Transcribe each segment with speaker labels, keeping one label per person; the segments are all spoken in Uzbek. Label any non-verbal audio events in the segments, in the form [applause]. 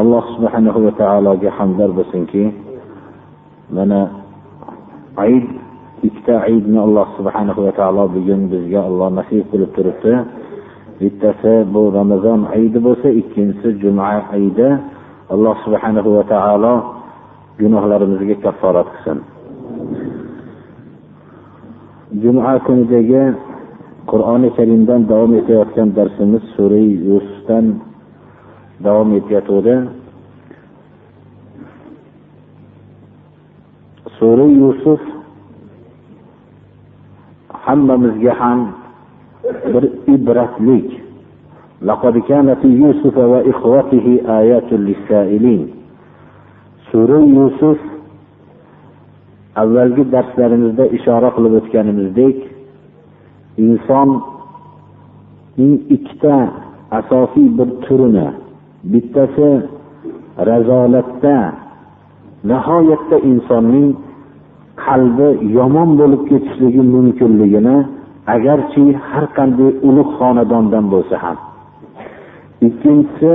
Speaker 1: Alloh subhanahu va taologa hamdlar bo'lsinki mana ayd ikkita aydni alloh subhanahu va taolo bugun bizga alloh nasib qilib turibdi. Bittasi bu ramazon aydi bo'lsa ikkinchisi juma aydi alloh subhanahu va taolo gunohlarimizga kafforat qilsin. Juma kunidagi qur'oni karimdan davom etayotgan darsimiz sura yusufdan davom etayotgandi sura yusuf hammamizga ham bir ibratlik لقد كان في يوسف وإخوته آيات للسائلين sura yusuf avvalgi darslarimizda ishora qilib o'tganimizdek insonning ikkita asosiy bir turini bittasi razolatda nihoyatda insonning qalbi yomon bo'lib ketishligi mumkinligini agarchi har qanday ulug' xonadondan bo'lsa ham. Ikkinchisi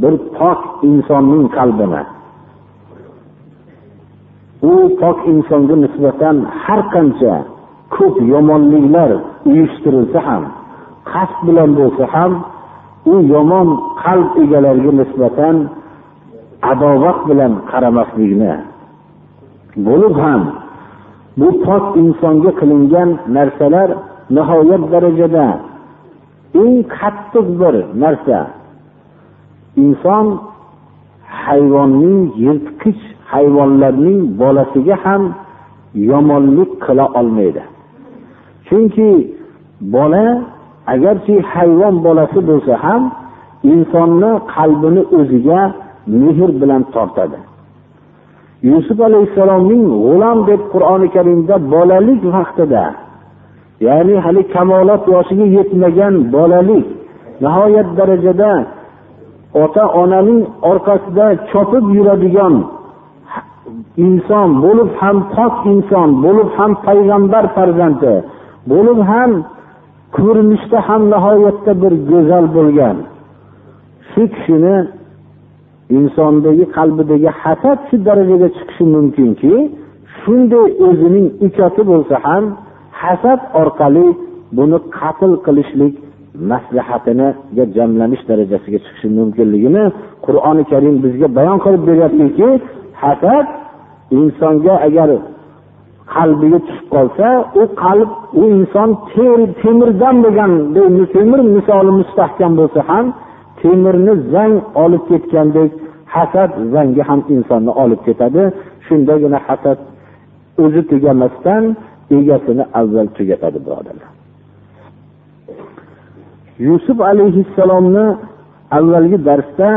Speaker 1: bir pok insonning qalbini. U pok insonga nisbatan har qancha ko'p yomonliklar uyushtirilsa ham qasd bilan bo'lsa ham u yomon qalb egalariga nisbatan adovat bilan qaramaslikni. Bo'lib ham bu pok insonga qilingan narsalar nihoyat darajada eng qattiq bir narsa. Inson hayvonning yirtqich hayvonlarning bolasiga ham yomonlik qila olmaydi. Chunki bola agarchi hayvon bolasi bo'lsa ham insonni qalbini o'ziga mehr bilan tortadi. Yusuf alayhissalomning g'ulom deb qur'oni karimda bolalik vaqtida ya'ni hali kamolat yoshiga yetmagan bolalik nihoyat darajada ota onaning orqasida chopib yuradigan inson bo'lib ham pok inson bo'lib ham payg'ambar farzandi bo'lib ham ko'rinishda ham nihoyatda bir go'zal bo'lgan. Shu kishini insondagi qalbidagi hasad shu darajaga chiqishi mumkinki shunday o'zining ukasi bo'lsa ham hasad orqali buni qatl qilishlik maslahatiniga jamlanish darajasiga chiqishi mumkinligini qur'oni karim bizga bayon qilib beryaptiki hasad insonga agar qalbiga tushib qolsa u qalb u inson temirdan bo'lgan temir misoli mustahkam bo'lsa ham temirni zang olib ketgandek hasad zangi ham insonni olib ketadi. Shundagina hasad o'zi tugamasdan egasini avval tugatadi birodarlar. Yusuf alayhissalomni avvalgi darsda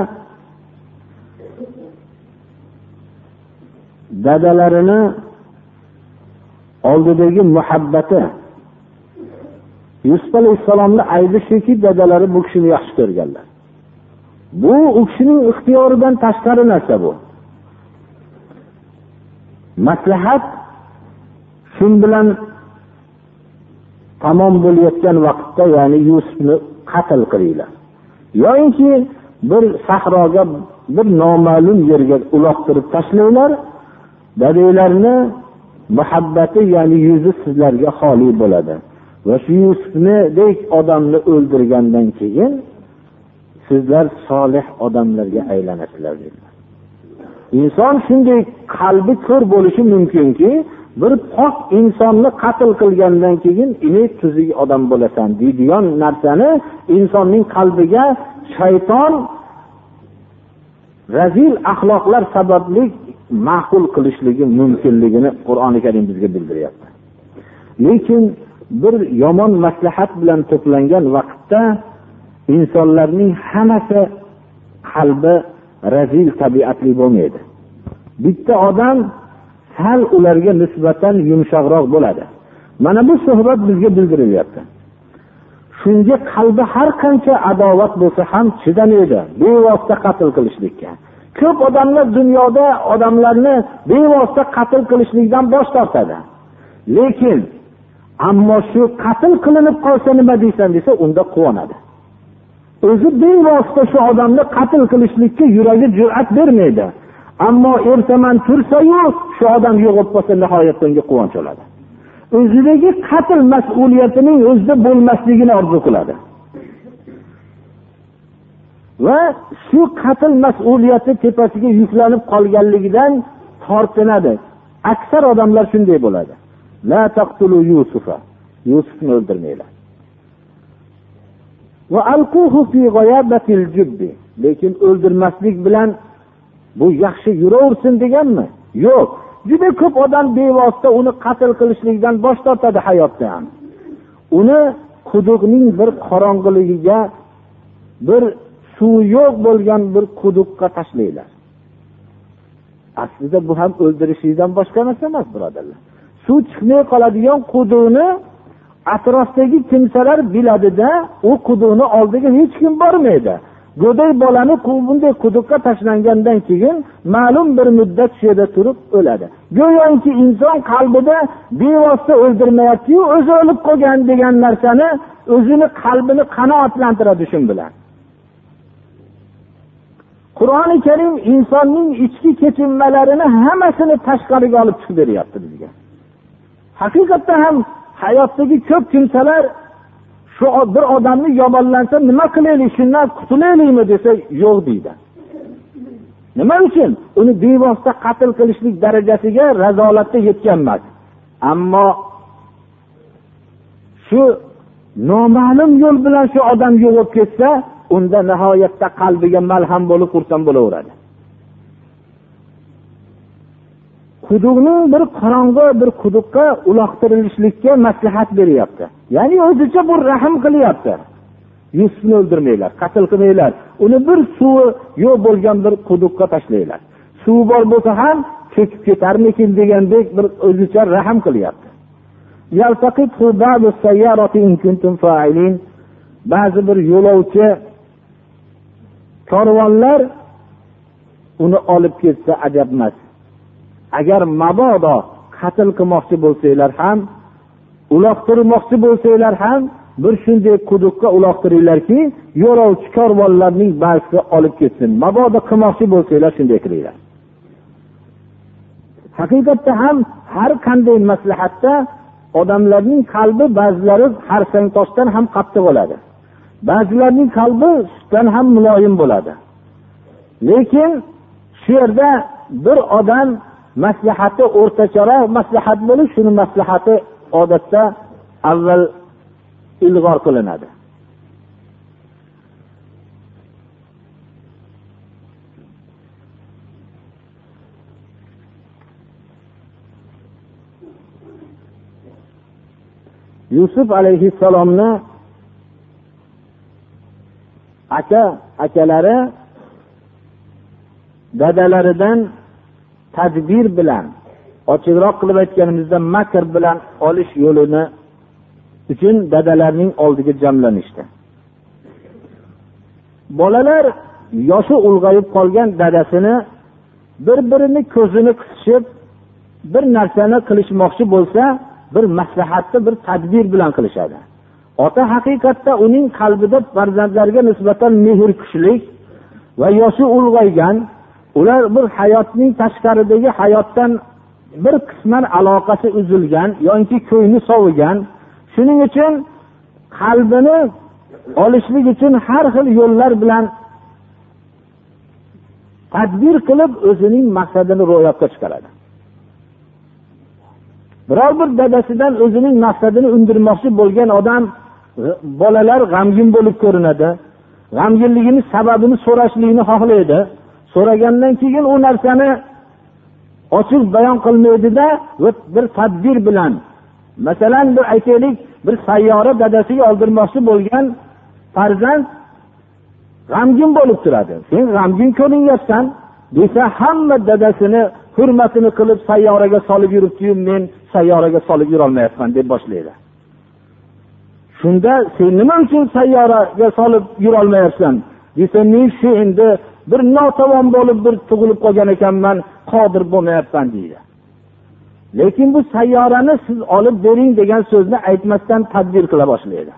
Speaker 1: dadalarini oldidagi muhabbati. Yusuf alayhissalomni aybi shuki dadalari bu kishini yaxshi ko'rganlar. Bu u kishining ixtiyoridan tashqari narsa bu. Maslahat shu bilan tamom bo'layotgan vaqtda ya'ni yusufni qatl qilinglar. Yoyinki bir sahroga bir noma'lum yerga uloqtirib tashlanglar dadanglarni muhabbati ya'ni yuzi sizlarga xoli bo'ladi. Va shu yusufnidek odamni o'ldirgandan keyin sizlar solih odamlarga aylanasizlar dedilar inson shunday qalbi ko'r bo'lishi mumkinki bir pok insonni qatl qilgandan keyin ini tuzuk odam bo'lasan deydigan narsani insonning qalbiga shayton razil axloqlar sababli ma'qul qilishligi mumkinligini qur'oni karim bizga bildiryapti. Lekin bir yomon maslahat bilan to'plangan vaqtda insonlarning hammasi qalbi razil tabiatli bo'lmaydi. Bitta odam sal ularga nisbatan yumshoqroq bo'ladi. Mana bu suhbat bizga bildirilyapti. Shunga qalbi har qancha adovat bo'lsa ham chidamaydi bevosita qatl qilishlikka. Ko'p odamlar dunyoda odamlarni bevosita qatl qilishlikdan bosh tortadi. Lekin ammo shu qatl qilinib qolsa nima deysan desa unda quvonadi. O'zi bevosita shu odamni qatl qilishlikka yuragi jur'at bermaydi. Ammo ertaman tursayu shu odam yo'q bo'lib qolsa nihoyatda unga quvonch oladi. O'zidagi qatl mas'uliyatining o'zida bo'lmasligini orzu qiladi. Va shu qatl mas'uliyati tepasiga yuklanib qolganligidan tortinadi. Aksar odamlar shunday bo'ladi. La taqtulu yusufa. Yusufni o'ldirmanglar. Lekin o'ldirmaslik bilan bu yaxshi yuraversin deganmi? Yo'q. Juda ko'p odam bevosita uni qatl qilishlikdan bosh tortadi hayotda ham. Uni quduqning bir qorong'iligiga bir suvi yo'q bo'lgan bir quduqqa tashlaylar aslida bu ham o'ldirishlikdan boshqa narsa emas birodarlar. Suv chiqmay qoladigan quduqni atrofdagi kimsalar biladida u quduqni oldiga hech kim bormaydi. Go'dak bolani bunday quduqqa tashlangandan keyin ma'lum bir muddat shu yerda turib o'ladi. Go'yoki inson qalbida bevosita o'ldirmayaptiyu o'zi o'lib qolgan degan narsani o'zini qalbini qanoatlantiradi shu bilan. Qur'oni karim insonning ichki kechinmalarini hammasini tashqariga olib chiqib beryapti bizga haqiqatda ham hayotdagi ko'p kimsalar shu bir odamni yomonlansa nima qilaylik shundan qutulaylikmi desa yo'q deydi. Nima uchun? Uni bevosita qatl qilishlik darajasiga razolatda yetgan emas ammo shu noma'lum yo'l bilan shu odam yo'q bo'lib ketsa unda nihoyatda qalbiga malham bo'lib xursand bo'laveradi. Quduqni bir qorong'i bir quduqqa uloqtirilishlikka maslahat beryapti. Ya'ni o'zicha bu rahm qilyapti. Yusufni o'ldirmanglar qatl qilmanglar. Uni bir suvi yo'q bo'lgan bir quduqqa tashlanglar. Suvi bor bo'lsa ham cho'kib ketarmikin degandek bir o'zicha rahm qilyapti. Ba'zi bir yo'lovchi korvonlar uni olib ketsa ajab emas. Agar mabodo qatl qilmoqchi bo'lsanglar ham uloqtirmoqchi bo'lsanglar ham bir shunday quduqqa uloqtiringlarki yo'lovchi korvonlarning ba'zisi olib ketsin. Mabodo qilmoqchi bo'lsanglar shunday qilinglar. Haqiqatda ham har qanday maslahatda odamlarning qalbi ba'zilari harsang toshdan ham qattiq bo'ladi. Ba'zilarning qalbi sutdan ham muloyim bo'ladi. Lekin shu yerda bir odam maslahati o'rtacharoq maslahat bo'lib shuni maslahati odatda avval ilg'or qilinadi. Yusuf alayhissalomni aka akalari dadalaridan tadbir bilan ochiqroq qilib aytganimizda makr bilan olish yo'lini uchun dadalarning oldiga jamlanishdi. Bolalar yoshi ulg'ayib qolgan dadasini bir birini ko'zini qisishib bir narsani qilishmoqchi bo'lsa bir maslahatni bir tadbir bilan qilishadi. Ota haqiqatda uning qalbida farzandlariga nisbatan mehr kuchlik va yoshi ulg'aygan ular bir hayotning tashqaridagi hayotdan bir qisman aloqasi uzilgan yoki ko'ngli sovigan shuning uchun qalbini olishlik uchun har xil yo'llar bilan tadbir qilib o'zining maqsadini ro'yobga chiqaradi. Biror bir dadasidan o'zining maqsadini undirmoqchi bo'lgan odam bolalar g'amgin bo'lib ko'rinadi. G'amginligini sababini so'rashlikni xohlaydi. So'ragandan keyin u narsani ochiq bayon qilmaydida bir tadbir bilan. Masalan bir aytaylik bir sayyora dadasiga oldirmoqchi bo'lgan farzand g'amgin bo'lib turadi. Sen g'amgin ko'rinyapsan desa hamma dadasini hurmatini qilib sayyoraga solib yuribdiyu men sayyoraga solib yurolmayapman deb boshlaydi. Shunda sen nima uchun sayyoraga solib yurolmayapsan? Desa men shu endi bir notavon bo'lib bir tug'ilib qolgan ekanman qodir bo'lmayapman deydi. Lekin bu sayyorani siz olib bering degan so'zni aytmasdan tadbir qila boshlaydi.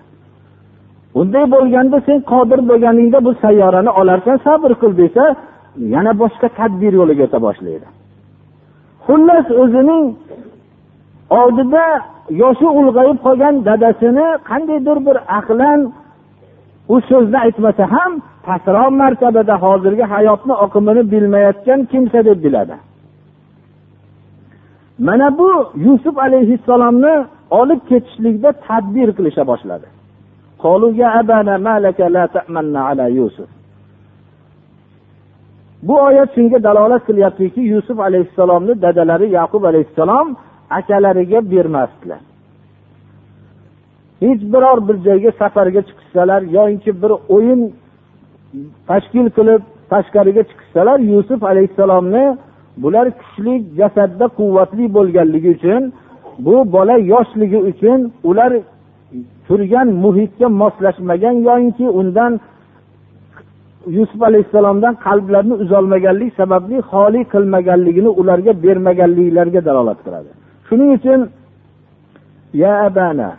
Speaker 1: Unday bo'lganda sen qodir bo'lganingda bu sayyorani olarsan sabr qil desa yana boshqa tadbir yo'liga o'ta boshlaydi. Xullas o'zining oldida yoshi ulg'ayib qolgan dadasini qandaydir bir aqlan u so'zni aytmasa ham pastroq martabada hozirgi hayotni oqimini bilmayotgan kimsa deb biladi. Mana bu yusuf alayhissalomni olib ketishlikda tadbir qilisha boshladi. Bu oyat shunga dalolat qilyaptiki yusuf alayhissalomni dadalari yaqub alayhissalom akalariga bermasdilar. Hech biror bir joyga safarga chiqishsalar yoinki bir o'yin tashkil qilib tashqariga chiqishsalar yusuf alayhissalomni bular kuchli jasadda quvvatli bo'lganligi uchun bu bola yoshligi uchun ular turgan muhitga moslashmagan yoinki undan yusuf alayhissalomdan qalblarini uzolmaganlik sababli xoli qilmaganligini ularga bermaganliklariga dalolat qiladi. Shuning uchun ya abana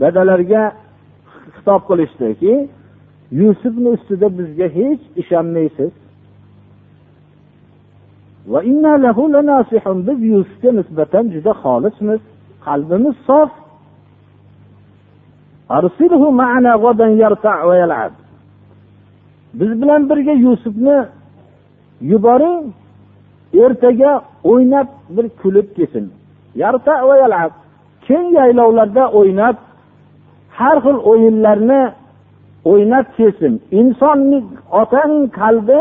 Speaker 1: dadalarga xitob qilishdiki yusufni ustida bizga hech ishonmaysiz. Biz yusufga nisbatan juda xolismiz qalbimiz sof. Biz bilan birga yusufni yuboring ertaga o'ynab bir kulib kelsin keng yaylovlarda o'ynab har xil o'yinlarni o'ynab kelsin. Insonni otaning qalbi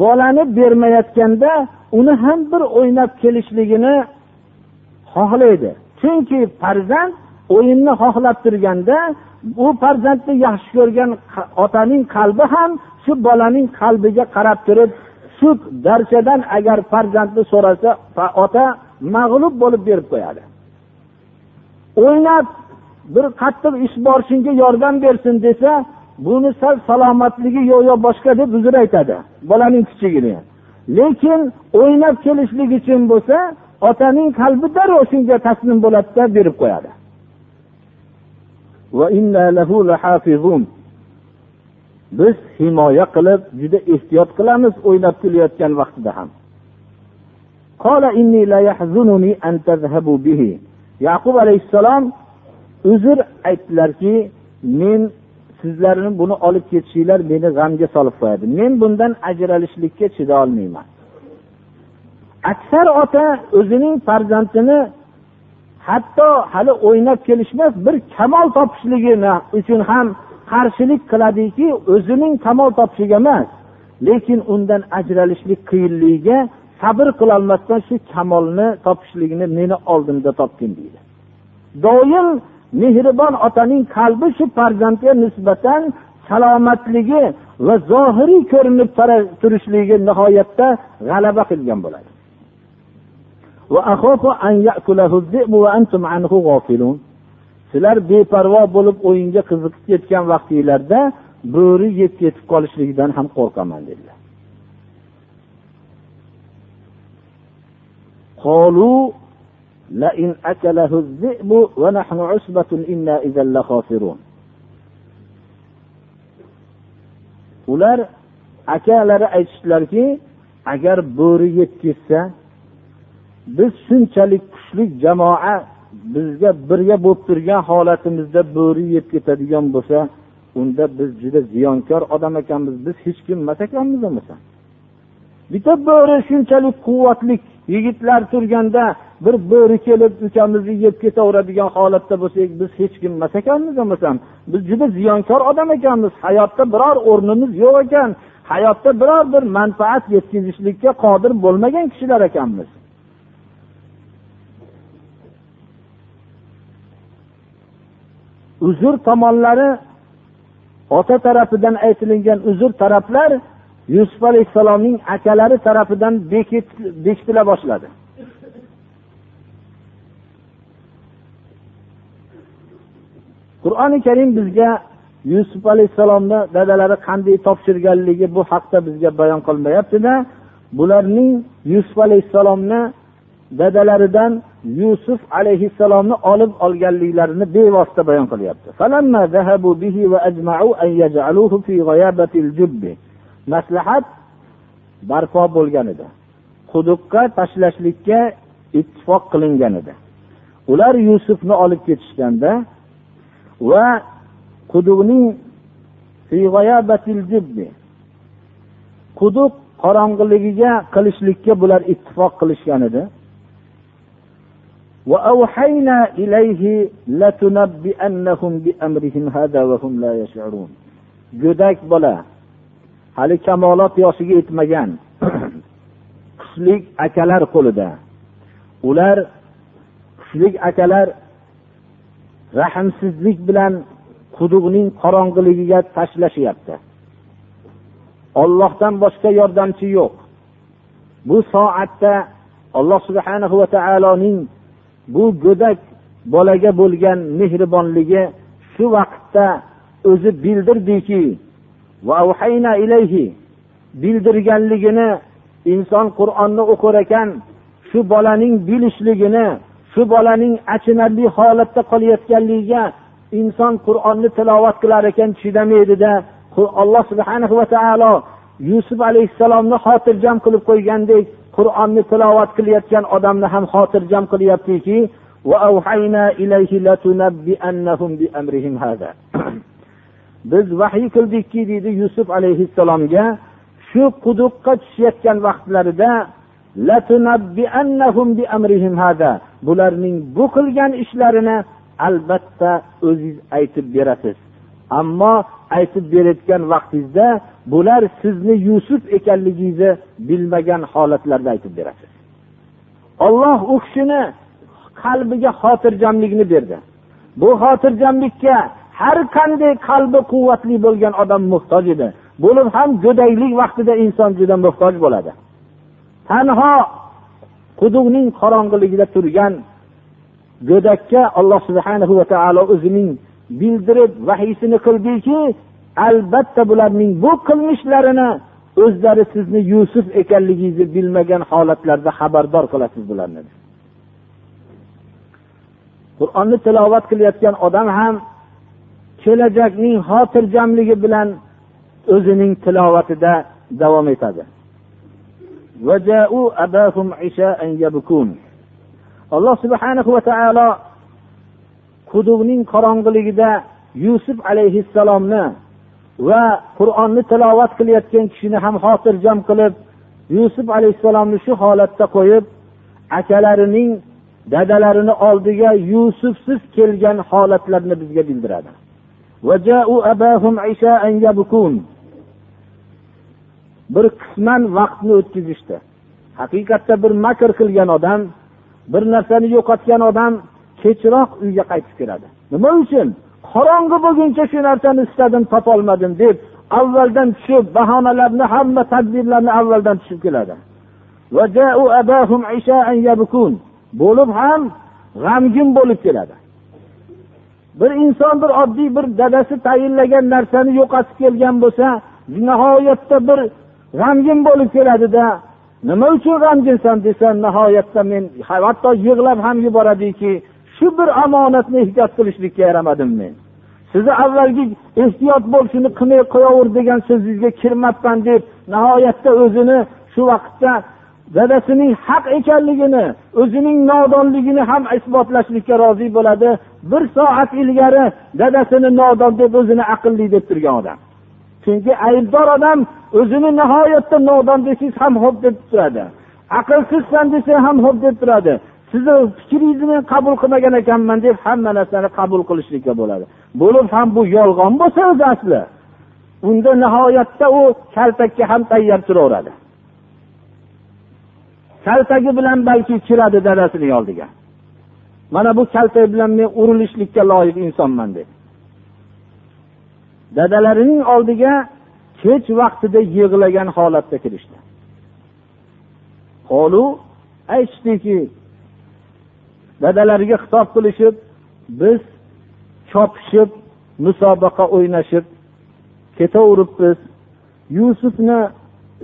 Speaker 1: bolani bermayotganda uni ham bir o'ynab kelishligini xohlaydi. Chunki farzand o'yinni xohlab turganda u farzandni yaxshi ko'rgan otaning qalbi ham shu bolaning qalbiga qarab turib shu darchadan agar farzandni so'rasa ota mag'lub bo'lib berib qo'yadi. O'ynab bir qattiq ish bor shunga yordam bersin desa buni sal salomatligi yo'q yo boshqa deb uzr aytadi bolaning kichigini. Lekin o'ynab kelishlik uchun bo'lsa otaning qalbi darrov shunga taslim bo'ladida berib qo'yadi. Biz himoya qilib juda ehtiyot qilamiz o'ynab kulayotgan vaqtida ham. Yaqub alayhissalom uzr aytdilarki men sizlarni buni olib ketishinglar meni g'amga solib qo'yadi. Men bundan ajralishlikka chidolmayman aksar ota o'zining farzandini hatto hali o'ynab kelishmas bir kamol topishligini uchun ham qarshilik qiladiki o'zining kamol topishiga emas lekin undan ajralishlik qiyinligiga sabr qilolmasdan shu kamolni topishligini meni oldimda topgin deydi. Doim mehribon otaning qalbi shu farzandga nisbatan salomatligi va zohiriy ko'rinib turishligi nihoyatda g'alaba qilgan bo'ladi. Sizlar beparvo bo'lib o'yinga qiziqib ketgan vaqtinglarda bo'ri yeb ketib qolishligidan ham qo'rqaman dedilar. لئن أكله الذئب ونحن عصبة إنا إذا لخاسرون ular akalari aytishdilarki agar bo'ri yeb ketsa biz shunchalik kuchli jamoa bizga birga bo'lib turgan holatimizda bo'ri yeb ketadigan bo'lsa unda biz juda ziyonkor odam ekanmiz biz hech kim emas ekanmiz bo'lmasa bitta bo'ri shunchalik quvvatli yigitlar turganda bir bo'ri kelib ukamizni yeb ketaveradigan holatda bo'lsak biz hech kim emas ekanmiz bo'lmasam biz juda ziyonkor odam ekanmiz. Hayotda biror o'rnimiz yo'q ekan. Hayotda biror bir manfaat yetkazishlikka qodir bo'lmagan kishilar ekanmiz. Uzr tomonlari ota tarafidan aytilingan uzr taraflar yusuf alayhissalomning akalari tarafidan bekitila boshladi. Qur'oni karim bizga yusuf alayhissalomni dadalari qanday topshirganligi bu haqda bizga bayon qilinmayaptida bularning yusuf alayhissalomni dadalaridan yusuf alayhissalomni olib olganliklarini bevosita bayon qilyapti. maslahat barpo bo'lgan edi quduqqa tashlashlikka ittifoq qilingan edi ular yusufni olib ketishganda va quduqning quduq qorong'iligiga qilishlikka bular ittifoq qilishgan edi وأوحينا إليه لتنبئنهم بأمرهم هذا وهم لا يشعرون go'dak bola hali kamolot yoshiga yetmagan [clears throat] kuchlik akalar qo'lida. Ular kuchlik akalar rahmsizlik bilan quduqning qorong'iligiga tashlashyapti. Ollohdan boshqa yordamchi yo'q. Bu soatda alloh subhanahu va taoloning bu go'dak bolaga bo'lgan mehribonligi shu vaqtda o'zi bildirdiki bildirganligini inson qur'onni o'qir ekan shu bolaning bilishligini shu bolaning achinarli holatda qolayotganligiga inson qur'onni tilovat qilar ekan chidamaydida alloh subhana va taolo yusuf alayhissalomni xotirjam qilib qo'ygandek qur'onni tilovat qilayotgan odamni ham xotirjam qilyaptiki biz vahiy qildikki deydi yusuf alayhissalomga shu quduqqa tushayotgan vaqtlarida bularning bu qilgan ishlarini albatta o'zingiz aytib berasiz. Ammo aytib berayotgan vaqtingizda bular sizni yusuf ekanligingizni bilmagan holatlarda aytib berasiz. Olloh u kishini qalbiga xotirjamlikni berdi. Bu xotirjamlikka har qanday qalbi quvvatli bo'lgan odam muhtoj edi. Bo'lib ham go'daylik vaqtida inson juda muhtoj bo'ladi. Tanho quduqning qorong'iligida turgan go'dakka alloh subhana va taolo o'zining bildirib vahiysini qildiki albatta bularning bu qilmishlarini o'zlari sizni yusuf ekanligingizni bilmagan holatlarda xabardor qilasiz bularni. Qur'onni tilovat qilayotgan odam ham kelajakning xotirjamligi bilan o'zining tilovatida davom etadi. Alloh subhanahu va taolo quduqning qorong'iligida yusuf alayhissalomni va qur'onni tilovat qilayotgan kishini ham xotirjam qilib yusuf alayhissalomni shu holatda qo'yib akalarining dadalarini oldiga yusufsiz kelgan holatlarni bizga bildiradi. Bir qisman vaqtni o'tkazishdi. Haqiqatda bir makr qilgan odam bir narsani yo'qotgan odam kechroq uyga qaytib keladi. Nima uchun? Qorong'i bo'lguncha shu narsani istadim topolmadim deb avvaldan tushib bahonalarni hamma tadbirlarni avvaldan tushib keladi. Bo'lib ham g'amgin bo'lib keladi. Bir inson bir oddiy bir dadasi tayinlagan narsani yo'qotib kelgan bo'lsa nihoyatda bir g'amgin bo'lib keladida. Nima uchun g'amginsan desa nihoyatda men hatto yig'lab ham yuboradiki shu bir omonatni ehtiyot qilishlikka yaramadim men. Sizni avvalgi ehtiyot bo'l shuni qilmay qo'yaver degan so'zingizga kirmabman deb nihoyatda o'zini shu vaqtda dadasining haq ekanligini o'zining nodonligini ham isbotlashlikka rozi bo'ladi. Bir soat ilgari dadasini nodon deb o'zini aqlli deb turgan odam. Chunki aybdor odam o'zini nihoyatda nodon desangiz ham ho'p deb turadi. Aqlsizsan desa ham ho'p deb turadi. Sizni fikringizni qabul qilmagan ekanman deb hamma narsani qabul qilishlikka bo'ladi. Bo'lib ham bu yolg'on bo'lsa o'zi asli unda nihoyatda u kaltakka ham tayyor turaveradi. Kaltagi bilan balki kiradi dadasini oldiga mana bu kaltak bilan men urilishlikka loyiq insonman deb dadalarining oldiga kech vaqtida yig'lagan holatda kirishdi. Aytishdiki dadalariga xitob qilishib biz chopishib musobaqa o'ynashib ketaveribmiz. Yusufni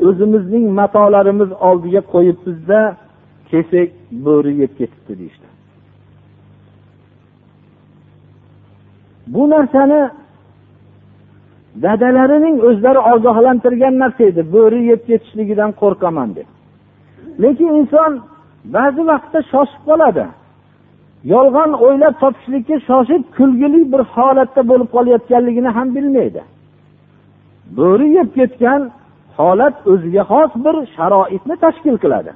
Speaker 1: o'zimizning matolarimiz oldiga qo'yibmizda kesak bo'ri yeb ketibdi deyishdi. Bu narsani dadalarining o'zlari ogohlantirgan narsa edi bo'ri yeb ketishligidan qo'rqaman deb. Lekin inson ba'zi vaqtda shoshib qoladi. Yolg'on o'ylab topishlikka shoshib kulgili bir holatda bo'lib qolayotganligini ham bilmaydi. Bo'ri yeb ketgan holat o'ziga xos bir sharoitni tashkil qiladi.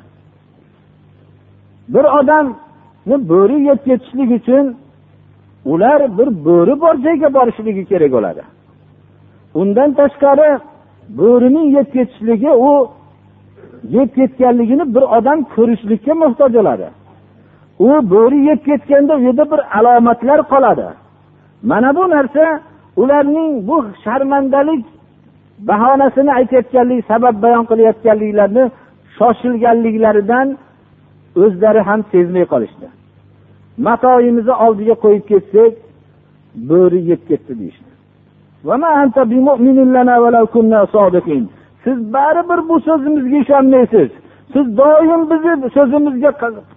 Speaker 1: Bir odamni bo'ri yeb ketishlik uchun ular bir bo'ri bor joyga borishligi kerak bo'ladi. Undan tashqari bo'rining yeb ketishligi u yeb ketganligini bir odam ko'rishlikka muhtoj bo'ladi. U bo'ri yeb ketganda u yerda bir alomatlar qoladi. Mana bu narsa ularning bu sharmandalik bahonasini aytayotganlik sabab bayon qilayotganliklarini shoshilganliklaridan o'zlari ham sezmay qolishdi. Matoyimizni oldiga qo'yib ketsak bo'ri yeb ketdi deyishdi. Siz baribir bu so'zimizga ishonmaysiz. Siz doim bizni so'zimizga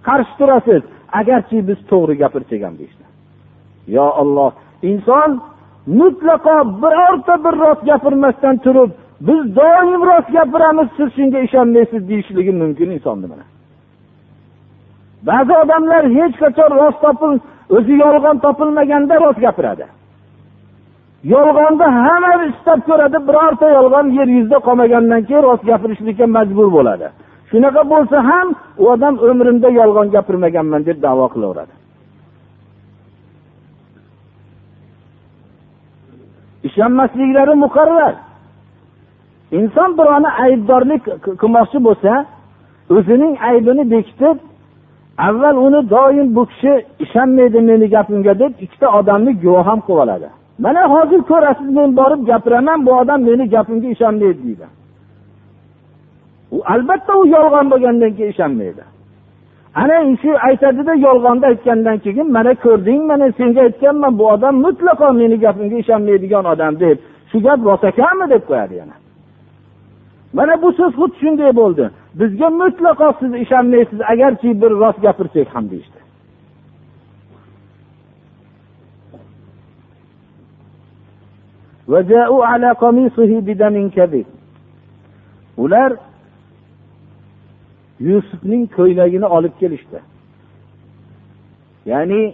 Speaker 1: qarshi turasiz. Agarchi biz to'g'ri gapirsak ham deyishdi. Yo olloh inson mutlaqo birorta bir rost gapirmasdan turib biz doim rost gapiramiz siz shunga ishonmaysiz deyishligi mumkin insonni mana ba'zi odamlar hech qachon rost topil o'zi yolg'on topilmaganda rost gapiradi. Yolg'onni hamma istab ko'radi birorta yolg'on yer yuzida qolmagandan keyin rost gapirishlikka majbur bo'ladi. Shunaqa bo'lsa ham u odam umrimda yolg'on gapirmaganman deb davo qilaveradi. Ishonmasliklari muqarrar. Inson birovni aybdorlik qilmoqchi bo'lsa o'zining aybini bekitib avval uni doim bu kishi ishonmaydi meni gapimga deb ikkita odamni guvoh ham qilib oladi. Mana hozir ko'rasiz men borib gapiraman bu odam meni gapimga ishonmaydi deydi. U albatta u yolg'on bo'lgandan keyin ishonmaydi. Ana shu aytadida yolg'onni aytgandan keyin mana ko'rding mana senga aytganman bu odam mutlaqo meni gapimga ishonmaydigan odam deb shu gap rost ekanmi deb qo'yadi yana. Mana bu so'z xuddi shunday bo'ldi. Bizga mutlaqo siz ishonmaysiz agarki bir rost gapirsak ham deyishdi. Ular yusufning ko'ylagini olib kelishdi. Ya'ni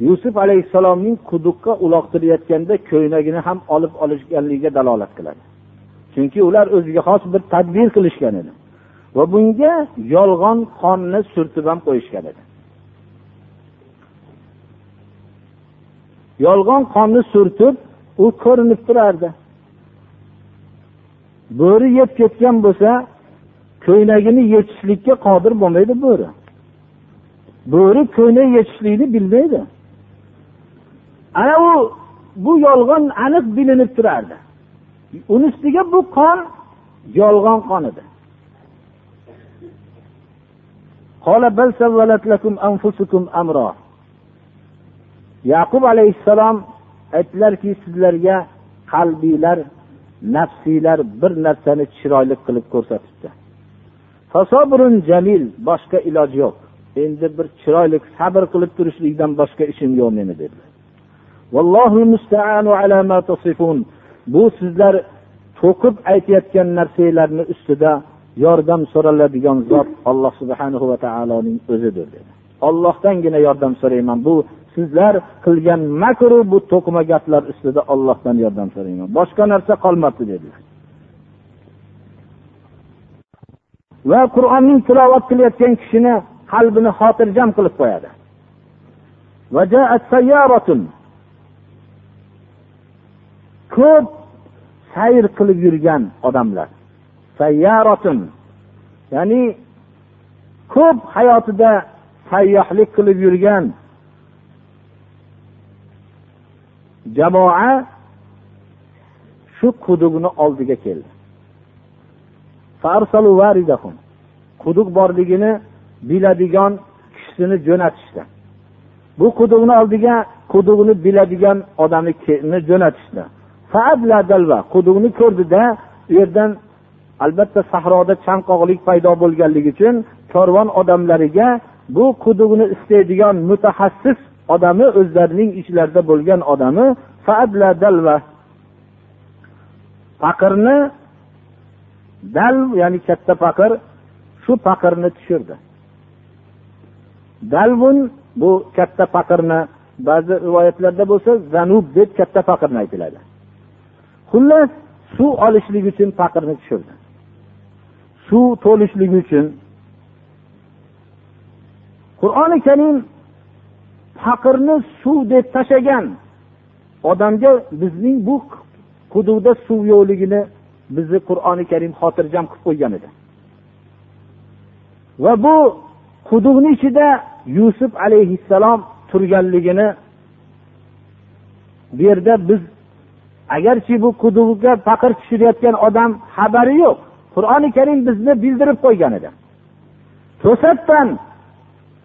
Speaker 1: yusuf alayhissalomning quduqqa uloqtirayotganda ko'ylagini ham olib olishganligiga dalolat qiladi. Chunki ular o'ziga xos bir tadbir qilishgan edi. Va bunga yolg'on qonni surtib ham qo'yishgan edi. Yolg'on qonni surtib u ko'rinib turardi. Bo'ri yeb ketgan bo'lsa ko'ylagini yechishlikka qodir bo'lmaydi bo'ri. Bo'ri ko'ylak yechishlikni bilmaydi. Ana u bu yolg'on aniq bilinib turardi. Uni ustiga bu qon yolg'on qon edi. Yaqub alayhissalom aytdilarki sizlarga qalbiylar nafsiylar bir narsani chiroyli qilib ko'rsatibdi. Jamil boshqa iloj yo'q. Endi bir chiroyli sabr qilib turishlikdan boshqa ishim yo'q meni dedilar bu sizlar to'qib aytayotgan narsalarni ustida yordam so'raladigan zot alloh subhanahu va taoloning o'zidir dedi. Ollohdangina yordam so'rayman. Bu sizlar qilgan makru bu to'qima gaplar ustida ollohdan yordam so'rayman. Boshqa narsa qolmabdi dedilar va qur'onning tilovat qilayotgan kishini qalbini xotirjam qilib qo'yadi. Ko'p sayr qilib yurgan odamlar. Sayyaratun. Ya'ni ko'p hayotida sayyohlik qilib yurgan jamoa shu quduqni oldiga keldi. Quduq borligini biladigan kishisini jo'natishdi bu quduqni oldiga quduqni biladigan odamni jo'natishdi quduqni ko'rdida u yerdan albatta sahroda chanqoqlik paydo bo'lganligi uchun korvon odamlariga bu quduqni istaydigan mutaxassis odami o'zlarining ichlarida bo'lgan odami faqirni dal ya'ni katta faqir shu faqirni tushirdi. Dalvun bu katta faqirni ba'zi rivoyatlarda bo'lsa zanub deb katta faqirni aytiladi. Xullas suv olishlik uchun faqirni tushirdi. Suv to'lishligi uchun. Qur'oni karim faqirni suv deb tashlagan odamga bizning bu quduqda suv yo'qligini bizni qur'oni karim xotirjam qilib qo'ygan edi. Va bu quduqni ichida yusuf alayhissalom turganligini bu yerda biz agarchi bu quduqqa faqir tushirayotgan odam xabari yo'q. Qur'oni karim bizni bildirib qo'ygan edi. To'satdan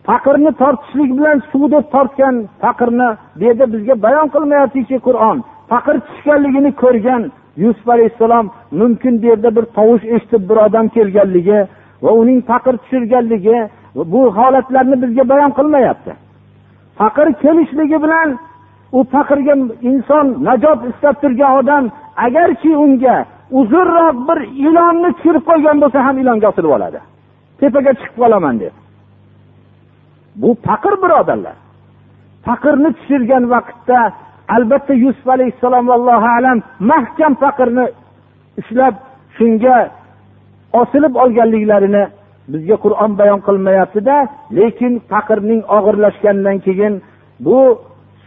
Speaker 1: faqirni tortishlik bilan suv deb tortgan faqirni bu yerda bizga bayon qilmayaptiki qur'on faqir tushganligini ko'rgan yusuf alayhissalom mumkin bu yerda bir tovush eshitib bir odam kelganligi va uning faqir tushirganligi bu holatlarni bizga bayon qilmayapti. Faqir kelishligi bilan u faqirga inson najot istab turgan odam agarki unga uzunroq bir ilonni tushirib qo'ygan bo'lsa ham ilonga osilib oladi. Tepaga chiqib qolaman deb. Bu faqir birodarlar. Faqirni tushirgan vaqtda albatta yusuf alayhissalom allohu alam mahkam faqirni ushlab shunga osilib olganliklarini bizga qur'on bayon qilmayaptida lekin faqirning og'irlashganidan keyin bu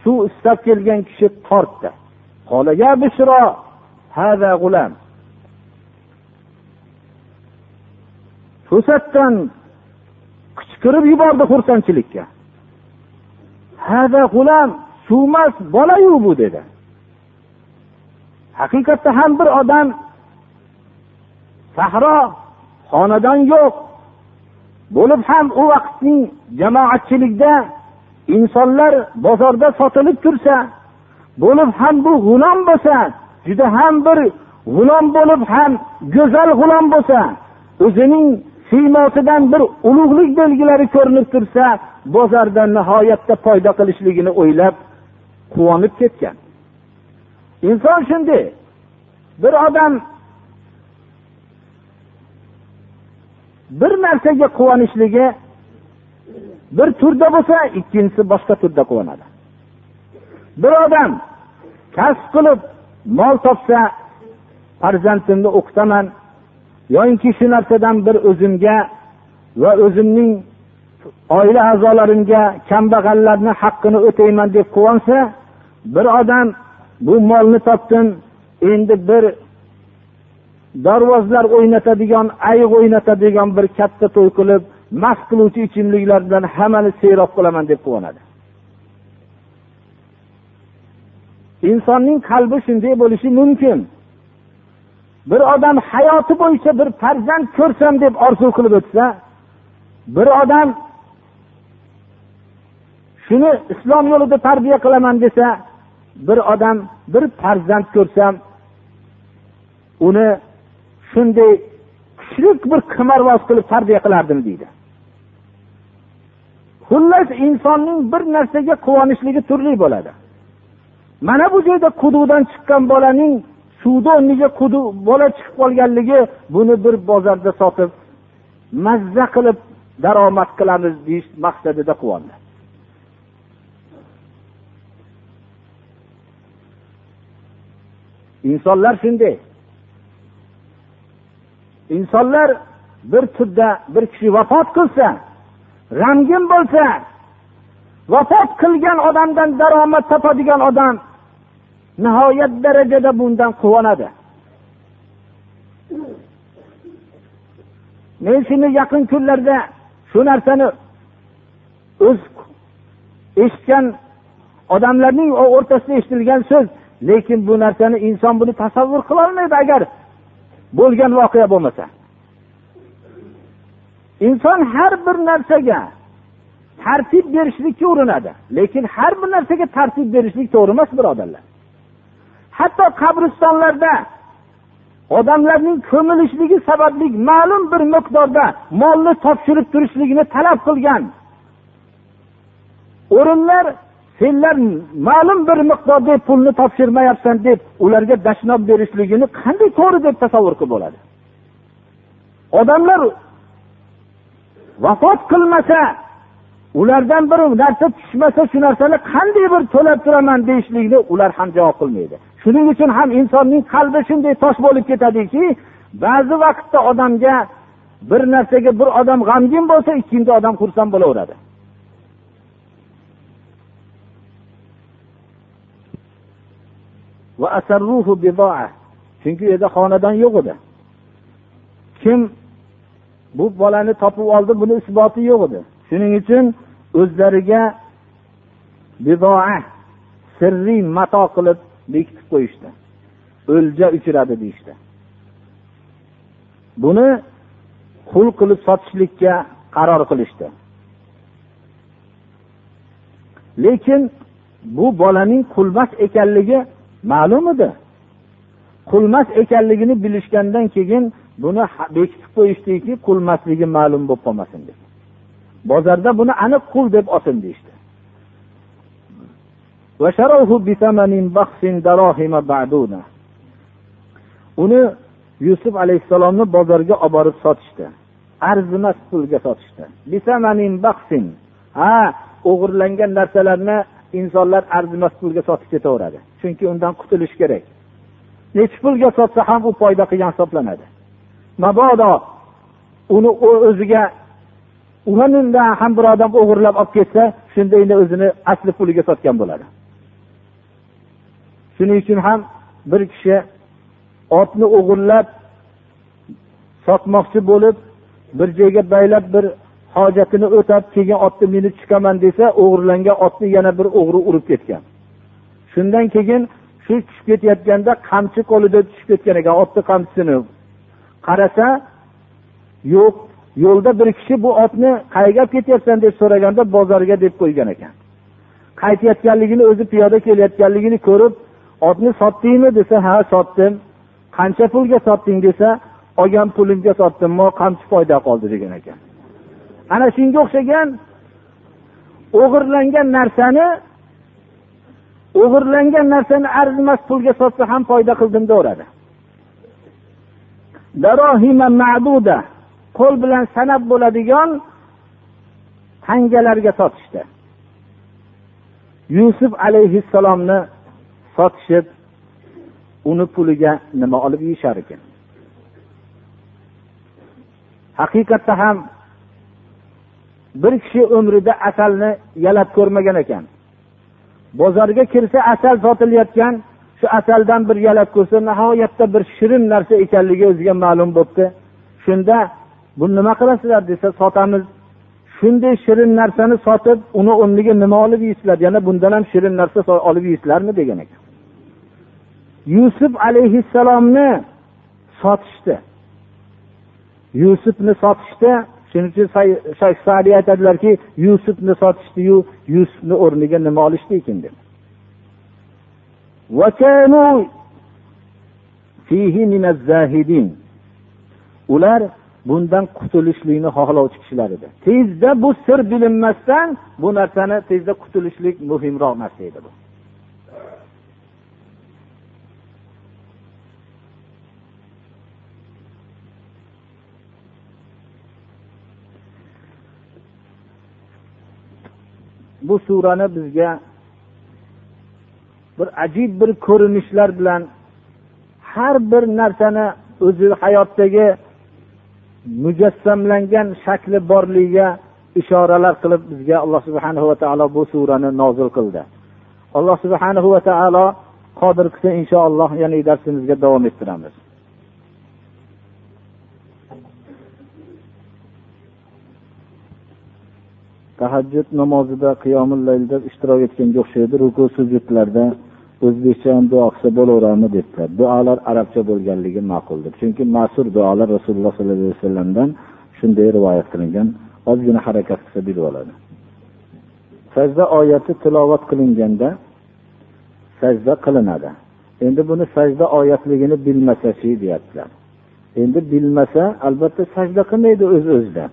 Speaker 1: suv istab kelgan kishi tortdi. To'satdan qichqirib yubordi xursandchilikka. Suvmas bolayu bu dedi. Haqiqatda ham bir odam sahro xonadon yo'q. Bo'lib ham u vaqtning jamoatchilikda insonlar bozorda sotilib tursa bo'lib ham bu g'ulom bo'lsa juda ham bir g'ulom bo'lib ham go'zal g'ulom bo'lsa o'zining siymosidan bir ulug'lik belgilari ko'rinib tursa bozorda nihoyatda foyda qilishligini o'ylab quvonib ketgan. Inson shunday bir odam bir narsaga quvonishligi bir turda bo'lsa ikkinchisi boshqa turda quvonadi. Bir odam kasb qilib mol topsa farzandimni o'qitaman yoinki shu narsadan bir o'zimga va o'zimning oila a'zolarimga kambag'allarni haqqini o'tayman deb quvonsa bir odam bu molni topdim endi bir dorvozlar o'ynatadigan ayiq o'ynatadigan bir katta to'y qilib mast qiluvchi ichimliklar bilan hammani serob qilaman deb quvonadi. Insonning qalbi shunday bo'lishi mumkin. Bir odam hayoti bo'yicha bir farzand ko'rsam deb orzu qilib o'tsa bir odam shuni islom yo'lida tarbiya qilaman desa bir odam bir farzand ko'rsam uni shunday kuchli bir qimorvoz qilib tarbiya qilardim deydi. Xullas insonning bir narsaga quvonishligi turli bo'ladi. Mana bu joyda quduqdan chiqqan bolaning suvni o'rniga quduq bola chiqib qolganligi buni bir bozorda sotib mazza qilib daromad qilamiz deyish maqsadida quvondi insonlar shunday insonlar bir turda bir kishi vafot qilsa g'amgin bo'lsa vafot qilgan odamdan daromad topadigan odam nihoyat darajada bundan quvonadi. Men shuni yaqin kunlarda shu narsani o'z eshitgan odamlarning o'rtasida eshitilgan so'z lekin bu narsani inson buni tasavvur qilolmaydi agar bo'lgan voqea bo'lmasa. Inson har bir narsaga tartib berishlikka urinadi lekin har bir narsaga tartib berishlik to'g'ri emas birodarlar. Hatto qabristonlarda odamlarning ko'milishligi sababli ma'lum bir miqdorda molni topshirib turishligini talab qilgan o'rinlar senlar ma'lum bir miqdorda pulni topshirmayapsan deb ularga dashnob berishligini qanday to'g'ri deb tasavvur qilib bo'ladi? Odamlar vafot qilmasa ulardan bir narsa tushmasa shu narsani qanday bir to'lab turaman deyishlikni ular ham javob qilmaydi. Shuning uchun ham insonning qalbi shunday tosh bo'lib ketadiki ba'zi vaqtda odamga bir narsaga bir odam g'amgin bo'lsa ikkinchi odam xursand bo'laveradi. Chunki u yerda xonadon yo'q edi. Kim bu bolani topib oldi buni isboti yo'q edi. Shuning uchun o'zlariga bidoa sirriy mato qilib bekitib qo'yishdi. O'lja uchradi deyishdi. Buni qul qilib sotishlikka qaror qilishdi. Lekin bu bolaning qulmas ekanligi ma'lum edi. Qulmas ekanligini bilishgandan keyin buni bekitib qo'yishdiki qulmasligi ma'lum bo'lib qolmasin deb bozorda buni aniq qul deb otin deyishdi. Uni yusuf alayhissalomni bozorga olib borib sotishdi arzimas pulga sotishdi. Ha o'g'irlangan narsalarni insonlar arzimas pulga sotib ketaveradi. Chunki undan qutulish kerak. Nechi pulga sotsa ham u foyda qilgan hisoblanadi. Mabodo uni o'ziga undan ham bir odam o'g'irlab olib ketsa shunda endi o'zini asli puliga sotgan bo'ladi. Shuning uchun ham bir kishi otni o'g'irlab sotmoqchi bo'lib bir joyga baylab bir hojatini o'tab keyin otni minib chiqaman desa o'g'irlangan otni yana bir o'g'ri urib ketgan. Shundan keyin shu tushib ketayotganda qamchi qo'lida tushib ketgan ekan otni qamchisini. Qarasa yo'q yo'lda bir kishi bu otni qayerga olib ketyapsan deb so'raganda bozorga deb qo'ygan ekan. Qaytayotganligini o'zi piyoda kelayotganligini ko'rib otni sotdingmi desa ha sotdim. Qancha pulga sotding desa olgan pulimga sotdim qamchi foyda qoldi degan ekan. Ana shunga o'xshagan o'g'irlangan narsani o'g'irlangan narsani arzimas pulga sotsa ham foyda qildim deyaveradi qo'l bilan sanab bo'ladigan tangalarga sotishdi. Yusuf alayhissalomni sotishib uni puliga nima olib yeyishar ekan haqiqatda ham bir kishi umrida asalni yalab ko'rmagan ekan. Bozorga kirsa asal sotilayotgan shu asaldan bir yalab ko'rsa nihoyatda bir shirin narsa ekanligi o'ziga ma'lum bo'libdi. Shunda buni nima qilasizlar? desa sotamiz. Shunday shirin narsani sotib uni o'rniga nima olib yeysizlar yana bundan ham shirin narsa olib yeysizlarmi degan ekan. Yusuf alayhissalomni sotishdi. Yusufni sotishdi. Shuning uchun shayx aytadilarki yusufni sotishdiyu yusufni o'rniga nima olishdi ekan deb. Ular bundan qutulishlikni xohlovchi kishilar edi. Tezda bu sir bilinmasdan bu narsani tezda qutulishlik muhimroq narsa edi bu. Bu surani bizga bir ajib bir ko'rinishlar bilan har bir narsani o'zi hayotdagi mujassamlangan shakli borligiga ishoralar qilib bizga alloh subhana va taolo bu surani nozil qildi. Alloh subhana va taolo qodir qilsa inshaalloh yana darsimizga davom ettiramiz. Tahajjud namozida qiyomil laylda ishtirok etganga o'xshaydi ruku sujudlarda o'zbekcha ham duo qilsa bo'laveradimi debdilar. Duolar arabcha bo'lganligi ma'quldir. Chunki ma'sur duolar rasululloh sollallohu alayhi vasallamdan shunday rivoyat qilingan. Ozgina harakat qilsa bilib oladi. Sajda oyati tilovat qilinganda sajda qilinadi. Endi buni sajda oyatligini bilmasachi deyaptilar. Endi bilmasa albatta sajda qilmaydi o'z öz o'zidan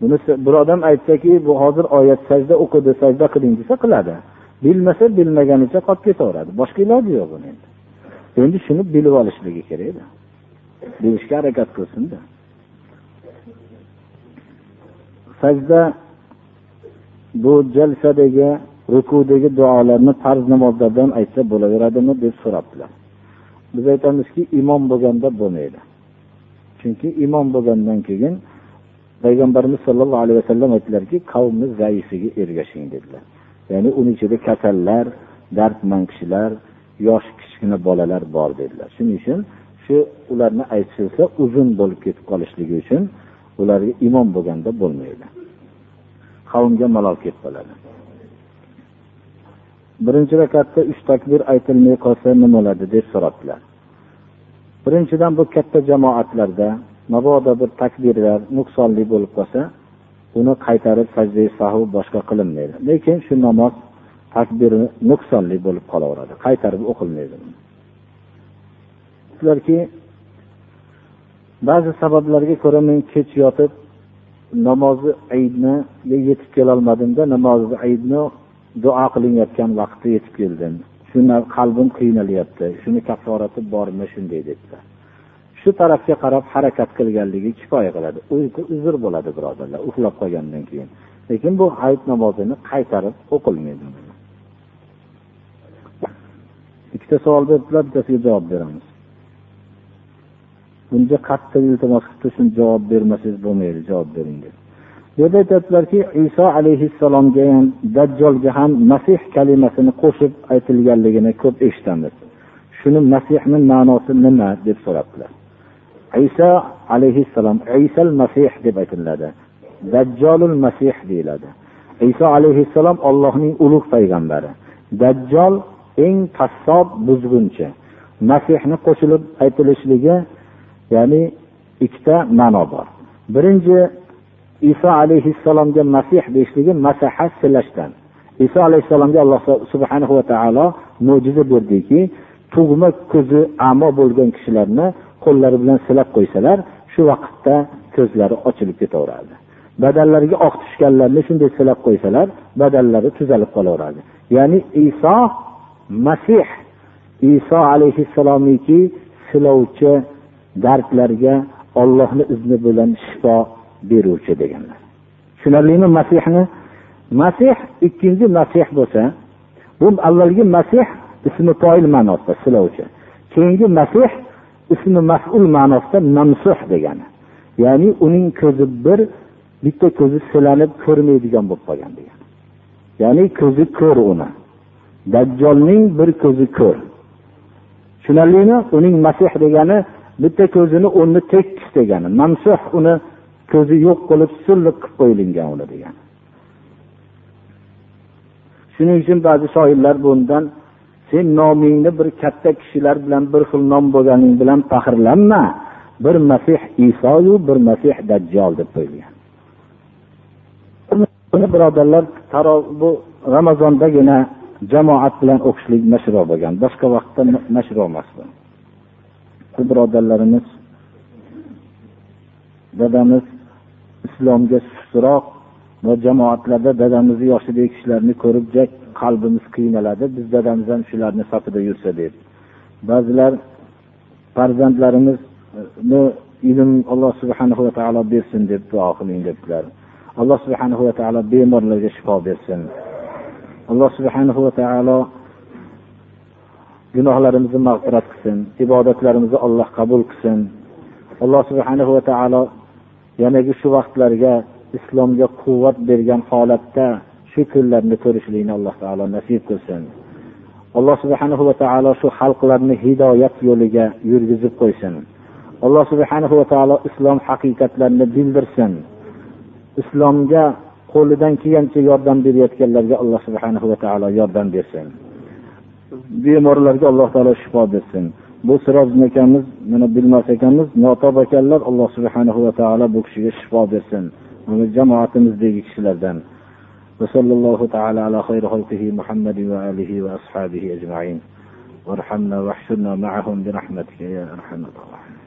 Speaker 1: buni bir odam aytsaki bu hozir oyat sajda o'qidi sajda qiling desa qiladi. Bilmasa bilmaganicha qolib ketaveradi. Boshqa iloji yo'q buni endi. Endi shuni bilib olishligi kerakda bilishga harakat qilsinda. Sajda bu jalsadagi rukudagi duolarni farz namozlardan aytsa bo'laveradimi deb so'rabdilar. Biz aytamizki imom bo'lganda bo'lmaydi. Chunki imom bo'lgandan keyin payg'ambarimiz sollallohu alayhi vasallam aytdilarki qavmni zaifiga ergashing dedilar ya'ni uni ichida kasallar dardmand kishilar yosh kichkina bolalar bor dedilar shuning uchun shu ularni aytilsa uzun bo'lib ketib qolishligi uchun ularga imom bo'lganda bo'lmaydi. Qavmga malol kelib qoladi. Birinchi rakatda uch takbir aytilmay qolsa nima bo'ladi deb so'rabdilar. Birinchidan bu katta jamoatlarda mabodo bir takbirlar nuqsonli bo'lib qolsa uni qaytarib sajda sahu boshqa qilinmaydi. Lekin shu namoz takbiri nuqsonli bo'lib qolaveradi qaytarib o'qilmaydi. Sizlarki ba'zi sabablarga ko'ra men kech yotib namozi aydni yetib kelolmadimda namozi aydni duo qilinayotgan vaqtda yetib keldim. Shuni qalbim qiynalyapti shuni kafforati bormi shunday dedilar shu tarafga qarab harakat qilganligi kifoya qiladi. Uyqu uzr bo'ladi birodarlar uxlab qolgandan keyin. Lekin bu hayit namozini qaytarib o'qilmaydi. Ikkita savol beribdilar bittasiga javob beramiz. Bunga qattiq iltimos qilibdi shuni javob bermasangiz bo'lmaydi javob bering deb. Bu yerda aytyaptilarki iso alayhissalomga ham dajjolga ham masih kalimasini qo'shib aytilganligini ko'p eshitamiz. Shuni masihni ma'nosi nima deb so'rabdilar. Iso alayhissalom isal masih deb aytiladi. Dajjolul masih deyiladi. Iso alayhissalom ollohning ulug' payg'ambari. Dajjol eng qassob buzg'unchi masihni qo'shilib aytilishligi ya'ni ikkita ma'no bor. Birinchi iso alayhissalomga masih deyishligi masaha silashdan. Iso alayhissalomga alloh subhanahu va taolo mo'jiza berdiki tug'ma ko'zi amo bo'lgan kishilarni qo'llari bilan silab qo'ysalar shu vaqtda ko'zlari ochilib ketaveradi badallariga oq tushganlarni shunday silab qo'ysalar badallari tuzalib qolaveradi ya'ni iso masih iso alayhissalomniki silovchi dardlarga ollohni izni bilan shifo beruvchi deganlar. Tushunarlimi masihni? Masih ikkinchi masih bo'lsa bu avvalgi masih ismi poil ma'nosida silovchi. Keyingi masih ismi maful ma'nosida mamsuh degani. Ya'ni uning ko'zi bir bitta ko'zi silanib ko'rmaydigan bo'lib qolgan degan ya'ni ko'zi ko'r uni. Dajjolning bir ko'zi ko'r. Tushunarlimi? Uning masih degani bitta ko'zini o'rni tekis degani. Mamsuh uni ko'zi yo'q qilib silliq qilib qo'yilgan uni degani. Shuning uchun ba'zi shoirlar bundan sen nomingni bir katta kishilar bilan bir xil nom bo'lganing bilan faxrlanma. Bir masih isoyu bir masih dajjol deb qo'yilgan. Buni birodarlar bu ramazondagina jamoat bilan o'qishlik mashru bo'lgan. Boshqa vaqtda mashru emas bu birodarlarimiz dadamiz islomga sustroq va jamoatlarda dadamizni yoshidagi kishilarni ko'rib qalbimiz qiynaladi biz dadamiz ham shularni safida yursa deb ba'zilar farzandlarimizni ilm alloh subhanahu va taolo bersin deb duo qiling debdilar alloh subhanahu va taolo bemorlarga shifo bersin. Alloh subhanahu va taolo gunohlarimizni mag'firat qilsin ibodatlarimizni alloh qabul qilsin. Alloh subhanahu va taolo yanagi shu vaqtlarga islomga quvvat bergan holatda shu kunlarni ko'rishlikni alloh taolo nasib qilsin. Alloh subhanahu va taolo shu xalqlarni hidoyat yo'liga yurgizib qo'ysin. Alloh subhanahu va taolo islom haqiqatlarini bildirsin. Islomga qo'lidan kelgancha yordam berayotganlarga alloh subhanahu va taolo yordam bersin. Bemorlarga alloh taolo shifo bersin. Bu siroz akamiz mana bilmas ekanmiz notob ekanlar alloh subhanahu va taolo bu kishiga shifo bersin. jamoatimizdagi kishilardan وصلى الله تعالى على خير خلقه محمد وآله وأصحابه أجمعين وارحمنا واحشرنا معهم برحمتك يا أرحم الراحمين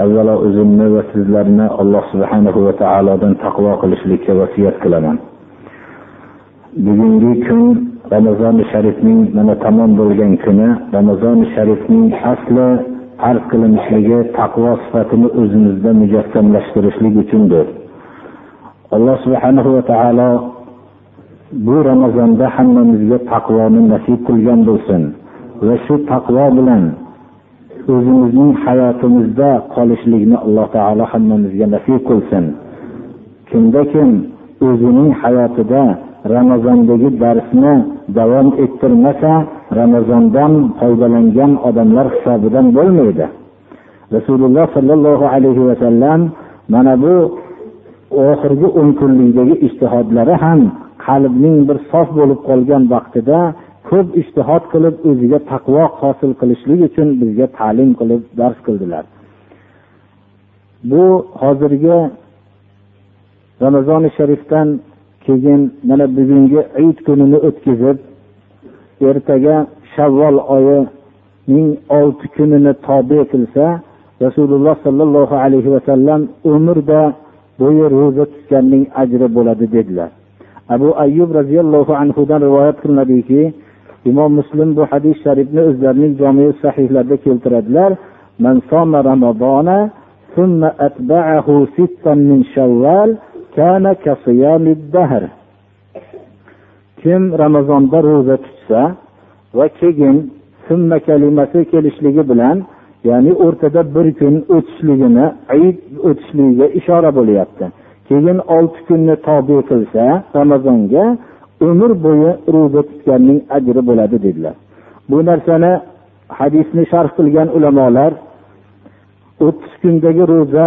Speaker 1: avvalo o'zimni va sizlarni alloh subhanahu va taolodan taqvo qilishlikka vasiyat qilaman bugungi kun ramazoni sharifning mana tamom bo'lgan kuni ramazoni sharifning asli arz qilinishligi taqvo sifatini o'zimizda mujassamlashtirishlik uchundir. Alloh subhanahu va taolo bu ramazonda hammamizga taqvoni nasib qilgan bo'lsin va shu taqvo bilan o'zimizning hayotimizda qolishlikni alloh taolo hammamizga nasib qilsin. Kimda kim o'zining hayotida ramazondagi darsni davom ettirmasa ramazondan foydalangan odamlar hisobidan bo'lmaydi. Rasululloh sollallohu alayhi vasallam mana bu oxirgi o'n kunlikdagi ishtihodlari ham qalbning bir sof bo'lib qolgan vaqtida ko'p ishtihod qilib o'ziga taqvo hosil qilishlik uchun bizga ta'lim qilib dars qildilar. Bu hozirgi ramazoni sharifdan keyin mana bugungi iyit kunini o'tkazib ertaga shavvol oyining olti kunini tobe qilsa rasululloh sollallohu alayhi vasallam umrda bo'yi ro'za tutganning ajri bo'ladi dedilar abu ayyub roziyallohu anhudan rivoyat qilinadiki imom muslim bu hadis sharifni o'zlarining jomi sahihlarida keltiradilar من صام رمضان ثم أتبعه ستا من شوال كان كصيام الدهر kim ramazonda ro'za tutsa va keyin summa kalimasi kelishligi bilan ya'ni o'rtada bir kun o'tishligini id o'tishligiga ishora bo'lyapti. Keyin olti kunni tobe qilsa ramazonga umr bo'yi ro'za tutganning ajri bo'ladi dedilar. Bu narsani hadisni sharh qilgan ulamolar o'ttiz kundagi ro'za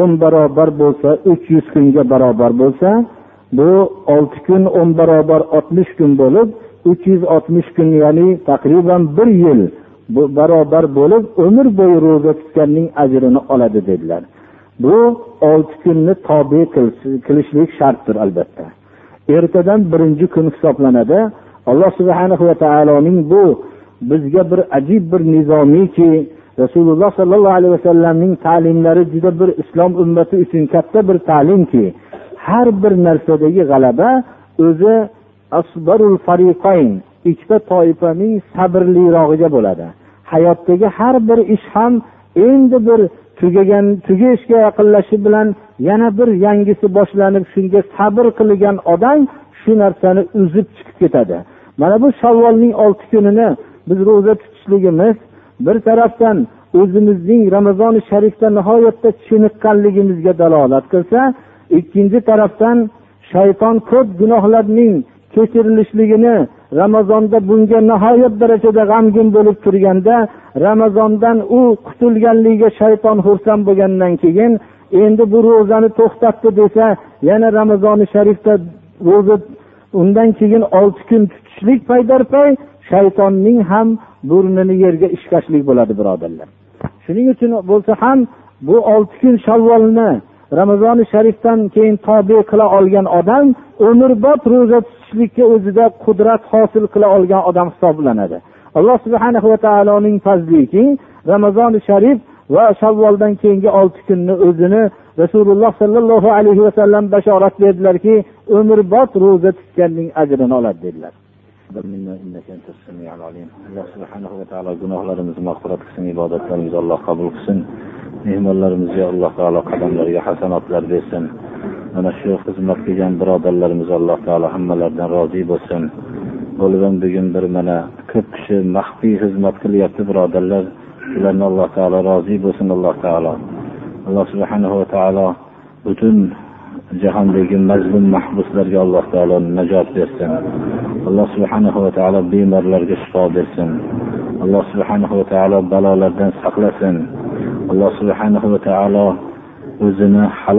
Speaker 1: o'n barobar bo'lsa uch yuz kunga barobar bo'lsa bu olti kun o'n barobar oltmish kun bo'lib uch yuz oltmish kun ya'ni taqriban bir yil barobar bo'lib umr bo'yi ro'za tutganning ajrini oladi dedilar. Bu olti kunni tobe qilishlik shartdir albatta. Ertadan birinchi kun hisoblanadi. Alloh subhana va taoloning bu bizga bir ajib bir nizomiyki rasululloh sollallohu alayhi vasallamning ta'limlari juda bir islom ummati uchun katta bir ta'limki har bir narsadagi g'alaba o'zi asbarul fariqayn ikkita toifaning sabrlirog'iga bo'ladi. Hayotdagi har bir ish ham endi bir tugagan tugashga yaqinlashishi bilan yana bir yangisi boshlanib shunga sabr qilgan odam shu narsani uzib chiqib ketadi. Mana bu shavvolning olti kunini biz ro'za tutishligimiz bir tarafdan o'zimizning ramazoni sharifda nihoyatda chiniqqanligimizga dalolat qilsa ikkinchi tarafdan shayton ko'p gunohlarning kechirilishligini ramazonda bunga nihoyat darajada g'amgin bo'lib turganda ramazondan u qutulganligiga shayton xursand bo'lgandan keyin endi bu ro'zani to'xtatdi desa yana ramazoni sharifda ro'za undan keyin olti kun tutishlik paydarpay shaytonning ham burnini yerga ishqashlik bo'ladi birodarlar. Shuning uchun bo'lsa ham bu olti kun shavvolni ramazoni sharifdan keyin tobe qila olgan odam umrbod ro'za tutishlikka o'zida qudrat hosil qila olgan odam hisoblanadi. Alloh subhana va taoloning fazliki ramazoni sharif va shavvoldan keyingi olti kunni o'zini rasululloh sollallohu alayhi vasallam bashorat berdilarki umrbod ro'za tutganning ajrini oladi dedilar. Alloh subhanahu va taolo gunohlarimizni mag'firat qilsin ibodatlarimizni alloh qabul qilsin. Mehmonlarimizga alloh taolo qadamlariga hasanotlar bersin. Mana shu xizmat qilgan birodarlarimiz alloh taolo hammalaridan rozi bo'lsin. Bo'lgan bugun bir mana ko'p kishi maxfiy xizmat qilyapti birodarlar. Ularni alloh taolo rozi bo'lsin alloh taolo. Alloh subhanahu va taolo butun jahondagi mazlum mahbuslarga alloh taolo najot bersin. Alloh subhanahu va taolo bemorlarga shifo bersin. Alloh subhanahu va taolo balolardan saqlasin. Alloh subhanahu va taolo o'zini halol